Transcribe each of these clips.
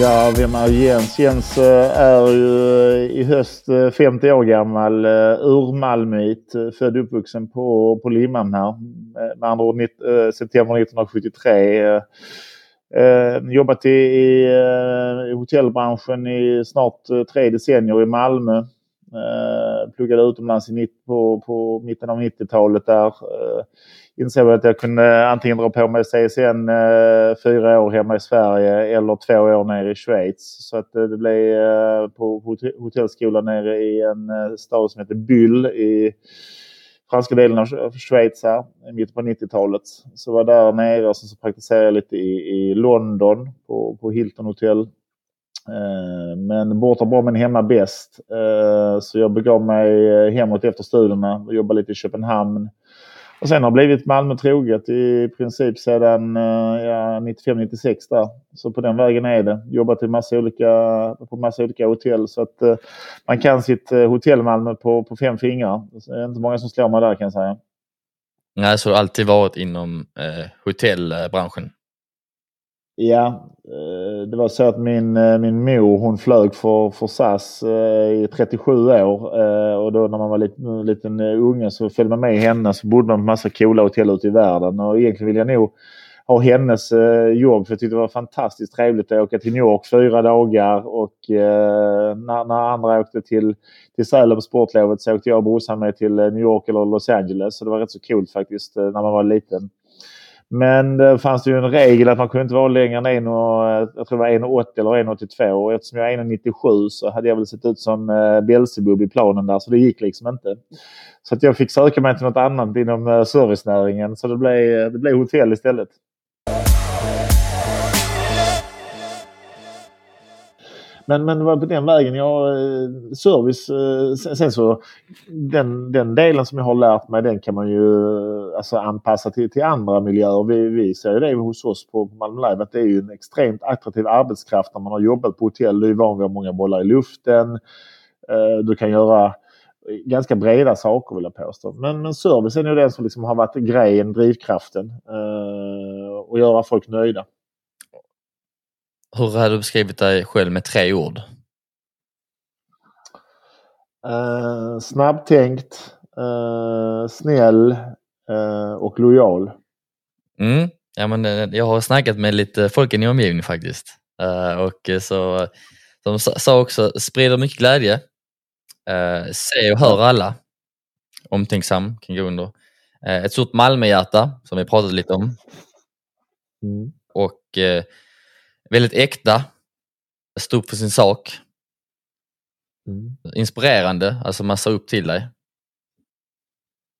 Ja, vem är Jens? Jens eh, är ju eh, i höst eh, 50 år gammal, urmalmöit, född och uppvuxen på, på Limhamn här. Med andra ord september 1973. Jobbat i, i, i hotellbranschen i snart tre decennier i Malmö. Pluggade utomlands i, på, på mitten av 90-talet där insåg att jag kunde antingen dra på mig CSN eh, fyra år hemma i Sverige eller två år nere i Schweiz. Så att eh, det blev eh, på hotellskolan nere i en eh, stad som heter Byll i franska delen av Schweiz här, i mitten på 90-talet. Så var där nere och så praktiserade jag lite i, i London på, på Hilton Hotel. Eh, men borta bra men hemma bäst. Eh, så jag begav mig eh, hemåt efter studierna och jobbade lite i Köpenhamn och sen har blivit Malmö troget i princip sedan eh, ja, 95-96 där. Så på den vägen är det. Jobbat i massa olika, på massa olika hotell så att uh, man kan sitt uh, hotell Malmö på, på fem fingrar. Det är inte många som slår mig där kan jag säga. Nej, så du har alltid varit inom uh, hotellbranschen? Ja, eh, det var så att min, eh, min mor hon flög för, för SAS eh, i 37 år. Och då när man var liten, liten unge så följde man med henne så bodde man på massa coola hotell ute i världen. Och egentligen vill jag nog ha hennes jobb för jag tyckte det var fantastiskt trevligt att åka till New York fyra dagar och när, när andra åkte till, till Sälen på sportlovet så åkte jag och brorsan med till New York eller Los Angeles. Så det var rätt så coolt faktiskt när man var liten. Men det fanns ju en regel att man kunde inte vara längre än 1, eh, jag tror det var 1,80 eller 1,82 och eftersom jag är 1,97 så hade jag väl sett ut som eh, Belsebub i planen där så det gick liksom inte. Så att jag fick söka mig till något annat inom eh, servicenäringen så det blev, eh, det blev hotell istället. Men, men det var på den vägen jag eh, service. Eh, sen så den, den delen som jag har lärt mig den kan man ju eh, alltså anpassa till, till andra miljöer. Vi, vi ser det hos oss på Malmö Live att det är ju en extremt attraktiv arbetskraft när man har jobbat på hotell. Du är van vid många bollar i luften. Du kan göra ganska breda saker vill jag påstå. Men, men service är ju det som liksom har varit grejen, drivkraften. och göra folk nöjda. Hur hade du beskrivit dig själv med tre ord? Uh, snabbtänkt, uh, snäll uh, och lojal. Mm. Ja, men, jag har snackat med lite folk i min omgivning faktiskt. och så, De sa också, sprider mycket glädje, ser och hör alla, omtänksam kan gå under. Ett stort Malmöhjärta som vi pratat lite om. Mm. Och väldigt äkta, stå upp för sin sak. Mm. Inspirerande, alltså man ser upp till dig.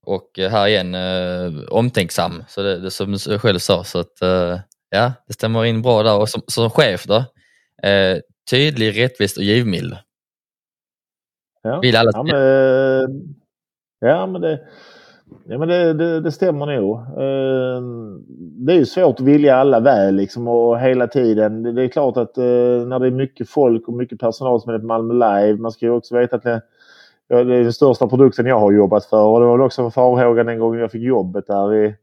Och eh, här igen, eh, omtänksam, så det, det som du själv sa. Så att, eh, ja, det stämmer in bra där. Och som, som chef då, eh, tydlig, rättvis och givmild. Ja, Vill alla ja, men, eh, ja, men det, Ja, men det, det, det stämmer nog. Ehm, det är ju svårt att vilja alla väl liksom och hela tiden. Det är klart att eh, när det är mycket folk och mycket personal som är på Malmö Live. Man ska ju också veta att det, det är den största produkten jag har jobbat för. Och det var väl också farhågan den gången jag fick jobbet där i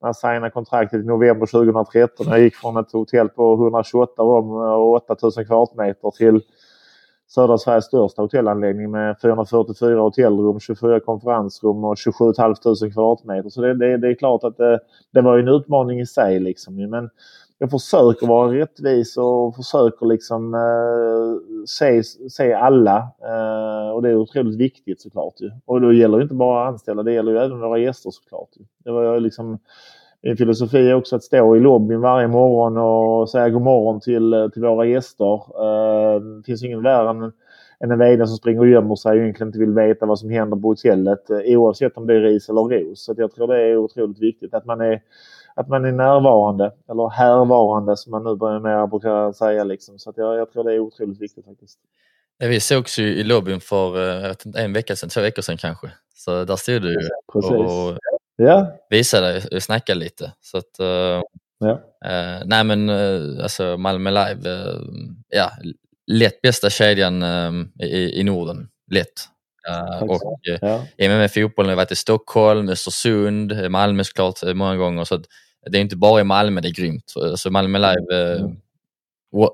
när jag signade kontraktet i november 2013. Jag gick från ett hotell på 128 rum och 8000 kvadratmeter till södra Sveriges största hotellanläggning med 444 hotellrum, 24 konferensrum och 27 500 kvadratmeter. Så det, det, det, är klart att det, det var en utmaning i sig. Liksom. Men jag försöker vara rättvis och försöker liksom eh, se, se alla. Eh, och det är otroligt viktigt såklart. Ju. Och då gäller det inte bara anställda, det gäller ju även våra gäster såklart. Ju. Det var liksom min filosofi är också att stå i lobbyn varje morgon och säga god morgon till, till våra gäster. Eh, det finns ingen värre än, än en VD som springer och gömmer sig och egentligen inte vill veta vad som händer på hotellet eh, oavsett om det är ris eller ros. Så jag tror det är otroligt viktigt att man är, att man är närvarande eller härvarande som man nu börjar mer brukar säga. Liksom. Så jag, jag tror det är otroligt viktigt faktiskt. Ja, vi sågs ju i lobbyn för en vecka sedan, två veckor sedan kanske. Så där stod du Precis. och ja. visade och snackade lite. Så att, uh, ja. uh, nej men uh, alltså Malmö Live, ja, lätt bästa kedjan i, i Norden. Lätt. och ja. MMA fotbollen har varit i Stockholm, Östersund, Malmö såklart många gånger. Så det är inte bara i Malmö det är grymt. Så Malmö Live mm.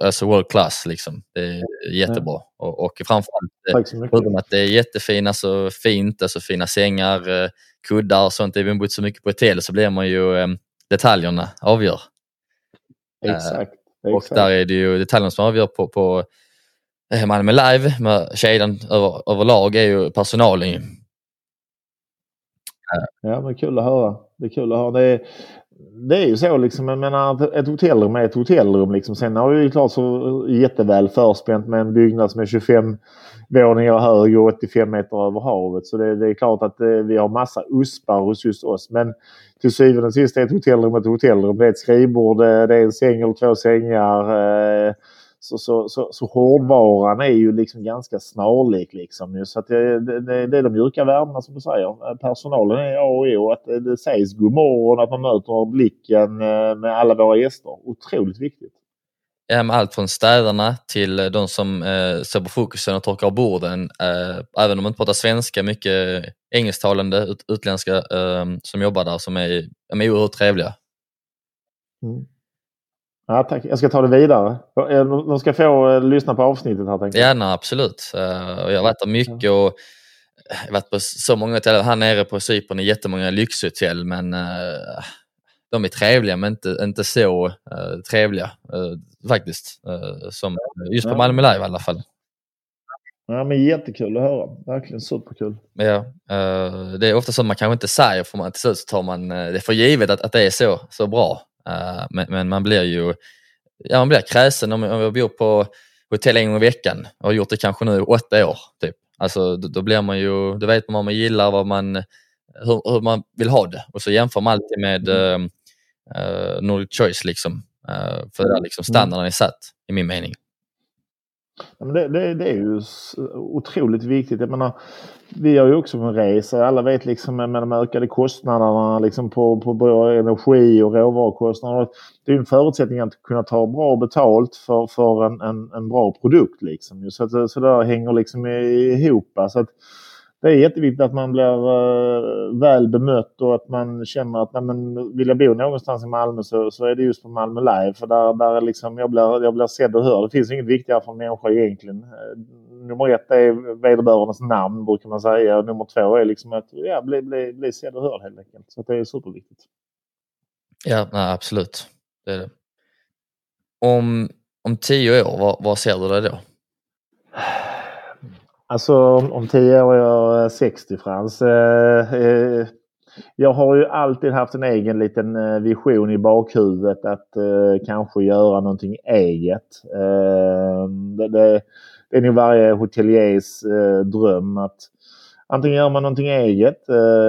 Alltså world class. Liksom. Det är jättebra. Och, och framförallt, förutom att det är jättefina, alltså, fint, alltså fina sängar, kuddar och sånt. Även bott så mycket på hotell så blir man ju, eh, detaljerna avgör. Exakt. Och Exakt. där är det ju detaljerna som avgör på, på Malmö Live, med kedjan över, överlag är ju personalen. Ja, men kul att höra. Det är kul att höra. Det är, det är ju så liksom, jag menar ett hotellrum är ett hotellrum liksom. Sen har vi ju klart så jätteväl förspänt med en byggnad som är 25 våningar hög och 85 meter över havet. Så det, det är klart att eh, vi har massa uspar hos just oss. Men till syvende och sist är ett hotellrum ett hotellrum. Det är ett skrivbord, eh, det är en säng eller två sängar. Eh, så, så, så, så hårdvaran är ju liksom ganska snarlik. Liksom. Så det, det, det är de mjuka värdena som du säger. Personalen är A och O. Att det, sägs god morgon, att man möter blicken eh, med alla våra gäster. Otroligt viktigt. Ja, med allt från städarna till de som eh, står på fokusen och torkar borden. Eh, även om man inte pratar svenska, mycket engelsktalande ut, utländska eh, som jobbar där som är, är oerhört trevliga. Mm. Ja, tack. Jag ska ta det vidare. De ska få uh, lyssna på avsnittet här. Tänkte jag. Gärna, absolut. Uh, jag har varit där mycket och varit på så många hotell. Här nere på Cypern är jättemånga lyxhotell men de är trevliga men inte, inte så trevliga faktiskt. som just på Malmö Live i alla fall. Ja, men jättekul att höra. Verkligen superkul. Ja, det är ofta så man kanske inte säger för man, till slut så tar man det för givet att, att det är så, så bra. Uh, men, men, man blir ju ja, man blir kräsen om, om jag bor på hotell en gång i veckan och har gjort det kanske nu åtta år. Typ. Alltså, då, då blir man ju, då vet man vad man gillar, vad man, hur, hur man vill ha det och så jämför man alltid med uh, uh, Nordic Choice. Liksom. Uh, för där liksom standarden är satt i min mening. Det, det, det, är ju otroligt viktigt. Jag menar, vi gör ju också en resa. Alla vet liksom med de ökade kostnaderna liksom på, på både energi och råvarukostnader. Det är en förutsättning att kunna ta bra betalt för, för en, en, en bra produkt. Liksom. Så, att, så det hänger liksom ihop. Så att, det är jätteviktigt att man blir uh, väl bemött och att man känner att nej, men, vill jag bo någonstans i Malmö så, så är det just på Malmö Live. För där, där liksom, jag, blir, jag blir sedd och hörd. Det finns inget viktigare för en människa egentligen. Uh, nummer ett är vederbörandes namn brukar man säga. Och nummer två är liksom att ja, bli, bli, bli sedd och hörd helt enkelt. Så det är superviktigt. Ja, nej, absolut. Det är det. Om, om tio år, vad, ser du dig då? Alltså om tio år är jag eh, 60 Frans. Eh, eh, jag har ju alltid haft en egen liten vision i bakhuvudet att kanske göra någonting eget. Det, det är nog varje hoteliers dröm att antingen gör man någonting eget.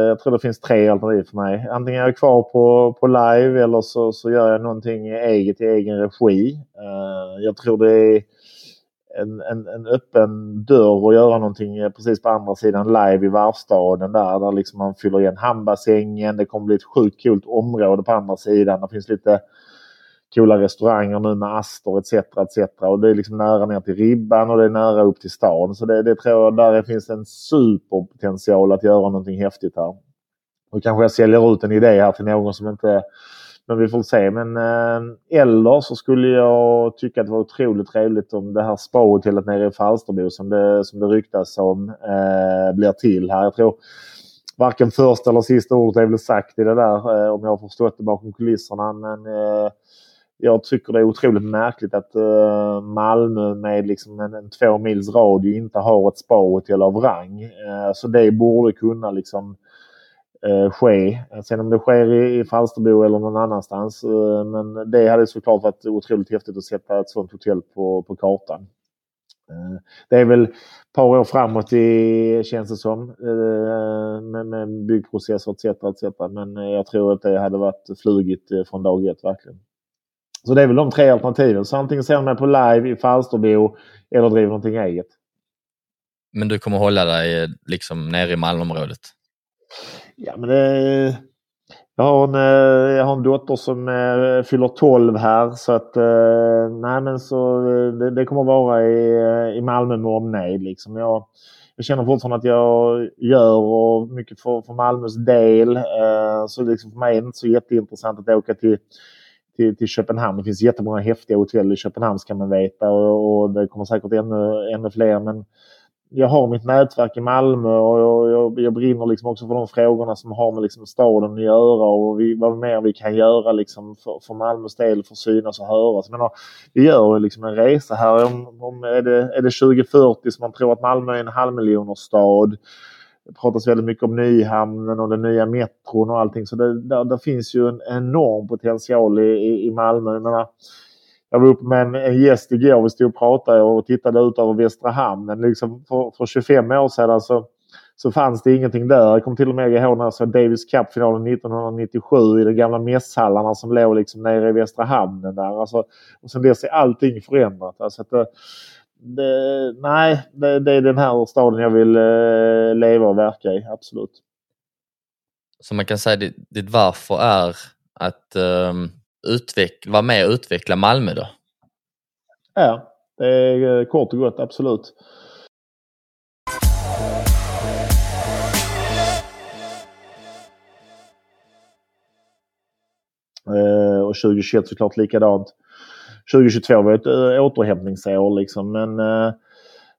Jag tror det finns tre alternativ för mig. Antingen är jag kvar på, på live eller så, så gör jag någonting eget i egen regi. Jag tror det är en, en, en, öppen dörr och göra någonting eh, precis på andra sidan live i varvstaden där, där liksom man fyller igen hamnbassängen. Det kommer bli ett sjukt coolt område på andra sidan. Det finns lite coola restauranger nu med Astor etc. etc. Och det är liksom nära ner till Ribban och det är nära upp till stan. Så det, det tror jag, där finns en superpotential att göra någonting häftigt här. Och kanske jag säljer ut en idé här till någon som inte men vi får se. Men eh, eller så skulle jag tycka att det var otroligt trevligt om det här spahotellet nere i Falsterbo som det, som det ryktas om eh, blir till här. Jag tror varken första eller sista ordet är väl sagt i det där eh, om jag har förstått det bakom kulisserna. Men eh, jag tycker det är otroligt märkligt att eh, Malmö med liksom en, en två mils radie inte har ett sparhotell av rang. Eh, så det borde kunna liksom eh, ske. Sen om det sker i, i Falsterbo eller någon annanstans. Eh, men det hade såklart varit otroligt häftigt att sätta ett sånt hotell på, på kartan. Eh, det är väl ett par år framåt i, känns det som. Eh, med, med byggprocesser etc, etc. Men jag tror att det hade varit flugit eh, från dag ett verkligen. Så det är väl de tre alternativen. Så antingen ser man på live i Falsterbo eller driver någonting eget. Men du kommer hålla dig eh, liksom nere i Malmöområdet? Ja, men det, jag, har en, eh, jag har en dotter som eh, fyller 12 här så att nej men så det, det kommer vara i, i Malmö med omnejd liksom. Jag, jag känner fortfarande att jag gör och mycket för, för Malmös del. Så liksom för mig är det inte så jätteintressant att åka till, till, till Köpenhamn. Det finns jättemånga häftiga hotell i Köpenhamn ska man veta och, och det kommer säkert ännu, ännu fler. Men jag har mitt nätverk i Malmö och jag, jag, jag brinner liksom också för de frågorna som har med liksom staden att göra och vi, vad mer vi kan göra liksom för, för Malmös del för att synas och höras. Men, vi gör liksom en resa här. Om, om, är, det, är det 2040 som man tror att Malmö är en halvmiljonerstad. Det pratas väldigt mycket om Nyhamnen och den nya metron och allting. Så det, där, där finns ju en enorm potential i, i Malmö. Jag menar, jag var uppe med en, en gäst igår. Vi stod och pratade och tittade ut över Västra hamnen. Liksom för, för 25 år sedan så, så fanns det ingenting där. Jag kommer till och med ihåg när jag såg Davis Cup-finalen 1997 i de gamla mässhallarna som låg liksom nere i Västra hamnen. Där. Alltså, och sen dess är allting förändrat. Alltså att det, nej, det, det, är den här staden jag vill eh, leva och verka i. Absolut. Så man kan säga att ditt varför är att um utveckla, vara med och utveckla Malmö då? Ja, det är eh, kort och gott absolut. Eh, och 2021 såklart likadant. 2022 var ett eh, återhämtningsår liksom men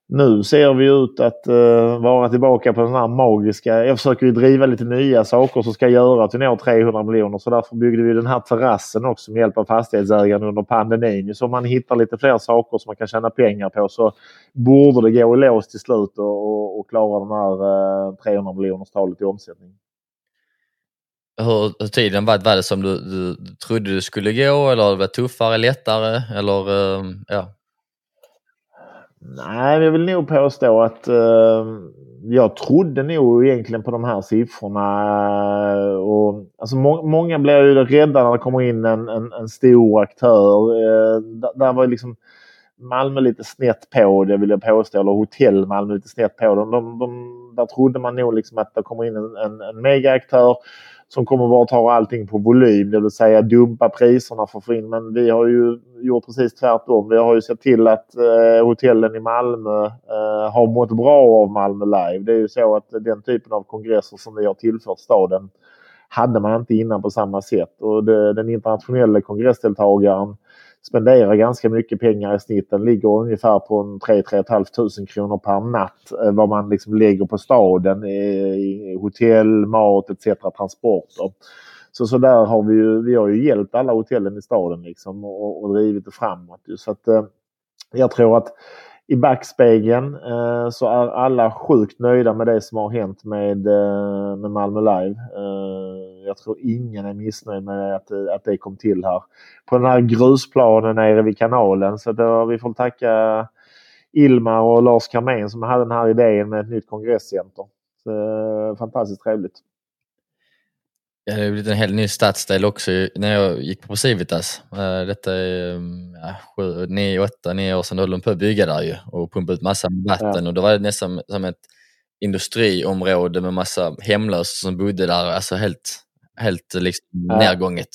nu ser vi ut att uh, vara tillbaka på den här magiska... Jag försöker ju driva lite nya saker som ska göra att vi når 300 miljoner. Så därför byggde vi den här terrassen också med hjälp av fastighetsägaren under pandemin. Så om man hittar lite fler saker som man kan tjäna pengar på så borde det gå i lås till slut och, och, och klara de här eh, uh, 300 miljoners talet i omsättning. Hur, hur tiden var, var det som du, du, du trodde det skulle gå eller var det tuffare, lättare eller uh, ja? Nej, jag vill nog påstå att eh, jag trodde nog egentligen på de här siffrorna. Eh, och, alltså, må många blir ju rädda när det kommer in en, en, en stor aktör. Eh, där var liksom Malmö lite snett på det vill jag påstå. Eller hotell Malmö lite snett på det. De, de, de, där trodde man nog liksom att det kommer in en, en, en megaaktör som kommer bara ta allting på volym, det vill säga dumpa priserna för att få in. Men vi har ju gjort precis tvärtom. Vi har ju sett till att eh, hotellen i Malmö eh, har mått bra av Malmö Live. Det är ju så att den typen av kongresser som vi har tillfört staden hade man inte innan på samma sätt. Och det, den internationella kongressdeltagaren spenderar ganska mycket pengar i snitt. Den ligger ungefär på en 3 3 500 kronor per natt. Eh, vad man liksom lägger på staden eh, i hotell, mat etc. transporter. Så, så där har vi ju, vi har ju hjälpt alla hotellen i staden liksom och, och drivit det framåt. Så att, eh, jag tror att i backspegeln eh, så är alla sjukt nöjda med det som har hänt med, eh, med Malmö Live. Eh, jag tror ingen är missnöjd med att, att det kom till här. På den här grusplanen nere vid kanalen. Så då, vi får tacka Ilmar och Lars Carmén som hade den här idén med ett nytt kongresscenter. Så, fantastiskt trevligt. Det har blivit en helt ny stadsdel också när jag gick på Civitas. Eh, detta är ja, sju, nio, åtta, nio år sedan då höll de på att bygga där ju och pumpa ut massa vatten ja. och då var det nästan som ett industriområde med massa hemlösa som bodde där. Alltså helt, helt liksom ja. nergånget.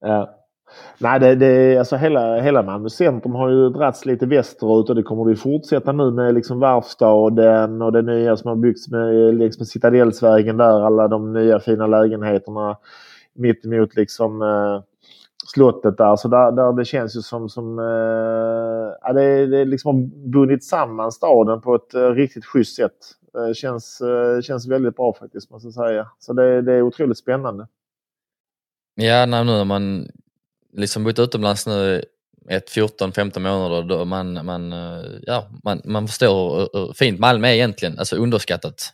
Ja. Nej, det, det, alltså hela, hela Malmö centrum har ju dragits lite västerut och det kommer det fortsätta nu med liksom Varvstaden och det nya som har byggts med, liksom med Citadellsvägen där. Alla de nya fina lägenheterna mittemot liksom eh, slottet där. Så där, där det känns ju som, som eh, ja, det, det liksom har bundit samman staden på ett eh, riktigt schysst sätt. Det känns, eh, känns väldigt bra faktiskt måste jag säga. Så det, det är otroligt spännande. Ja, nu när man liksom bott utomlands nu ett 14-15 månader då man, man, eh, ja, man, man förstår hur fint Malmö är egentligen, alltså underskattat.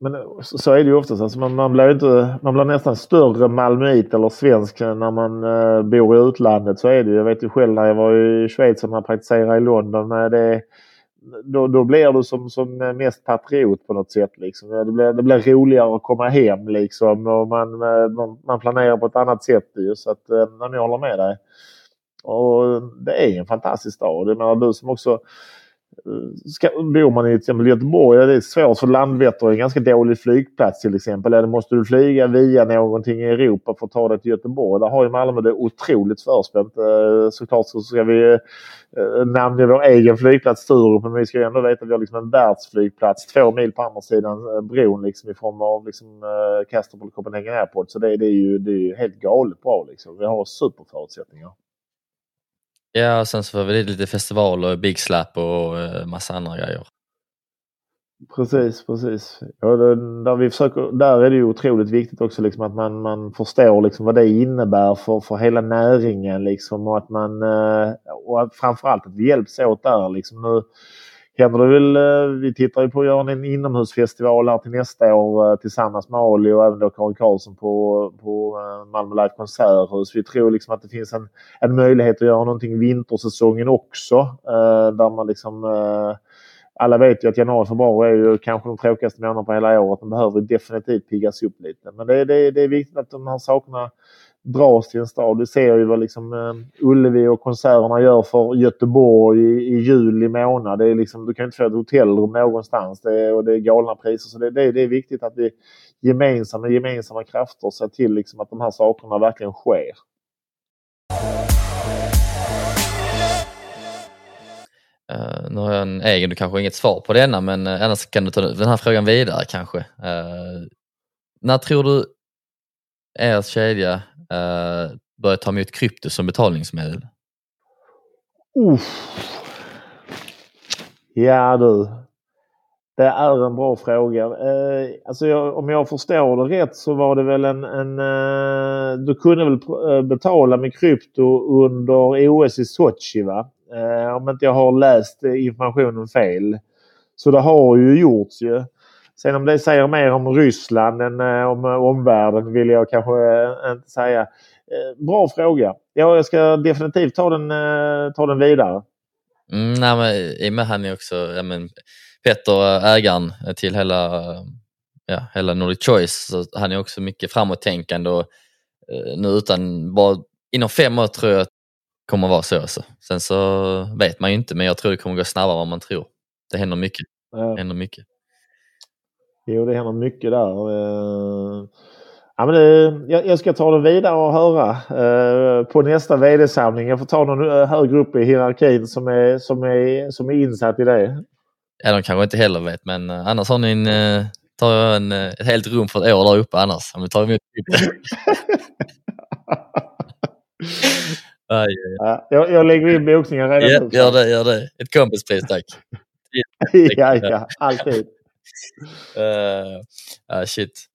Men eh, så är det ju oftast. Alltså man, man, blir inte, man blir nästan större malmöit eller svensk när man uh, bor i utlandet. Så är det ju. Jag vet ju själv när jag var i Schweiz och man praktiserade i London. Det, då, då blir du som, som mest patriot på något sätt. Liksom. Det, blir, det blir roligare att komma hem liksom, och man, man, man planerar på ett annat sätt. Ju, så att, eh, jag håller med dig. Och det är en fantastisk stad. Menar, du som också ska, bor man i till exempel Göteborg, det är svårt för Landvetter är en ganska dålig flygplats till exempel. Eller måste du flyga via någonting i Europa för att ta dig till Göteborg? Där har ju Malmö det otroligt förspänt. Eh, såklart så ska vi eh, namnge vår egen flygplats Sturup men vi ska ju ändå veta att vi har liksom en världsflygplats två mil på andra sidan eh, bron liksom i form av liksom, Kastrup och Copenhagen Airport. Så det, det, är ju det är helt galet bra liksom. Vi har superförutsättningar. Ja, och sen så får vi lite festivaler, Big Slap och eh, massa andra grejer. Precis, precis. Ja, det, där, vi försöker, där är det ju otroligt viktigt också liksom att man, man förstår liksom vad det innebär för, för hela näringen liksom och att man eh, och framförallt att vi hjälps åt där liksom. Nu, händer det väl, eh, vi tittar ju på att göra en inomhusfestival här till nästa år eh, tillsammans med Ali och även då Karin Karlsson på, på eh, Malmö Live Konserthus. Vi tror liksom att det finns en, en möjlighet att göra någonting vintersäsongen också. Där man liksom alla vet ju att januari och februari är ju kanske de tråkigaste månaderna på hela året. De behöver definitivt piggas upp lite. Men det, det, det är viktigt att de här sakerna dras till en stad. Du ser ju vad liksom eh, Ullevi och konserterna gör för Göteborg i, i juli månad. Det är liksom, du kan inte få ett hotellrum någonstans det är, och det är galna priser. Så det, det, det är viktigt att vi gemensamt med gemensamma krafter ser till liksom att de här sakerna verkligen sker. Uh, nu har jag en egen, du kanske har inget svar på denna men uh, annars kan du ta den här frågan vidare kanske. Uh, när tror du er kedja uh, börja ta emot krypto som betalningsmedel? Uff. Ja du. Det är en bra fråga. Uh, alltså jag, om jag förstår det rätt så var det väl en... en uh, du kunde väl betala med krypto under OS i Sochi va? Om inte jag har läst informationen fel. Så det har ju gjorts ju. Sen om det säger mer om Ryssland än eh, om omvärlden vill jag kanske eh, inte säga. Eh, bra fråga. Ja, jag ska definitivt ta den, ta den vidare. Mm, nej, men, I och med han är också, ja, men, Petter, ägaren till hela, ja, hela Nordic Choice, så han är också mycket framåttänkande och nu utan, bara inom fem år tror jag att det kommer vara så. Alltså. Sen så vet man ju inte, men jag tror det kommer gå snabbare än man tror. Det händer mycket. Det händer mycket. Jo, det händer mycket där. Eh, ja, men det, jag, jag ska ta det vidare och höra eh, på nästa vd-samling. Jag får ta någon eh, högre upp i hierarkin som är, som är, som är insatt i det. Ja, de kanske inte heller vet, men annars har ni en, tar jag en, ett helt rum för ett år där uppe annars. Om vi tar emot aj. Ja, jag, jag lägger in boxningen redan ja. Gör det, gör det. Ett kompispris tack. ja, ja, alltid uh, uh, shit.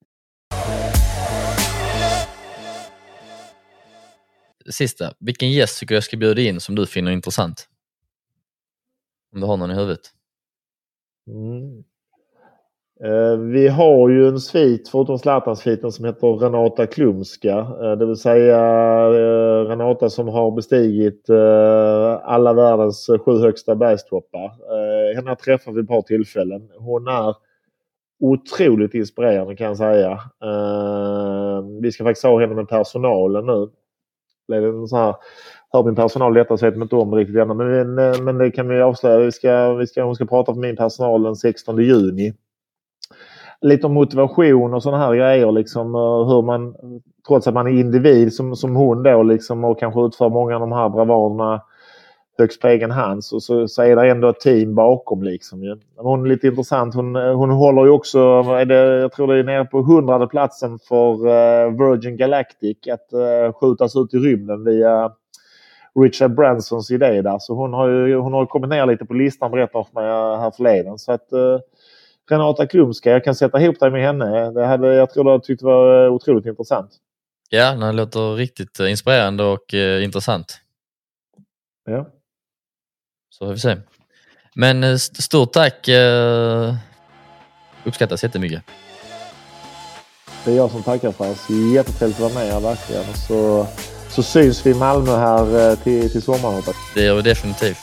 Sista, vilken gäst tycker jag ska bjuda in som du finner intressant? Om du har någon i huvudet? Mm. Eh, vi har ju en svit, förutom Zlatan-sviten, som heter Renata Klumska. Eh, det vill säga eh, Renata som har bestigit alla världens sju högsta bergstoppar. Henne träffar vi ett par tillfällen. Hon är otroligt inspirerande kan jag säga. Vi ska faktiskt ha henne med personalen nu. Blev så här, hör min personal detta så vet de inte om riktigt ännu. Men, men, men det kan vi avslöja. Vi ska, vi ska, hon ska prata för min personal den 16 juni. Lite om motivation och sådana här grejer. Liksom, hur man, trots att man är individ som, som hon då liksom, och kanske utför många av de här bravaderna högst på egen hand så, så, så är det ändå ett team bakom. Liksom, ju. Hon är lite intressant. Hon, hon håller ju också, är det, jag tror det är nere på hundrade platsen för uh, Virgin Galactic att uh, skjutas ut i rymden via Richard Bransons idé där. Så hon har ju hon har kommit ner lite på listan berättade för mig härförleden. Så att uh, Renata Klumska, jag kan sätta ihop dig med henne. Det hade, jag tror du tyckte var otroligt intressant. Ja, det låter riktigt inspirerande och uh, intressant. Ja. Så får vi se. Men eh, stort tack. Eh, uppskattas jättemycket. Det är jag som tackar för oss. Jättetrevligt att vara med verkligen. Så, så syns vi i Malmö här eh, till, till sommaren. Det gör vi definitivt.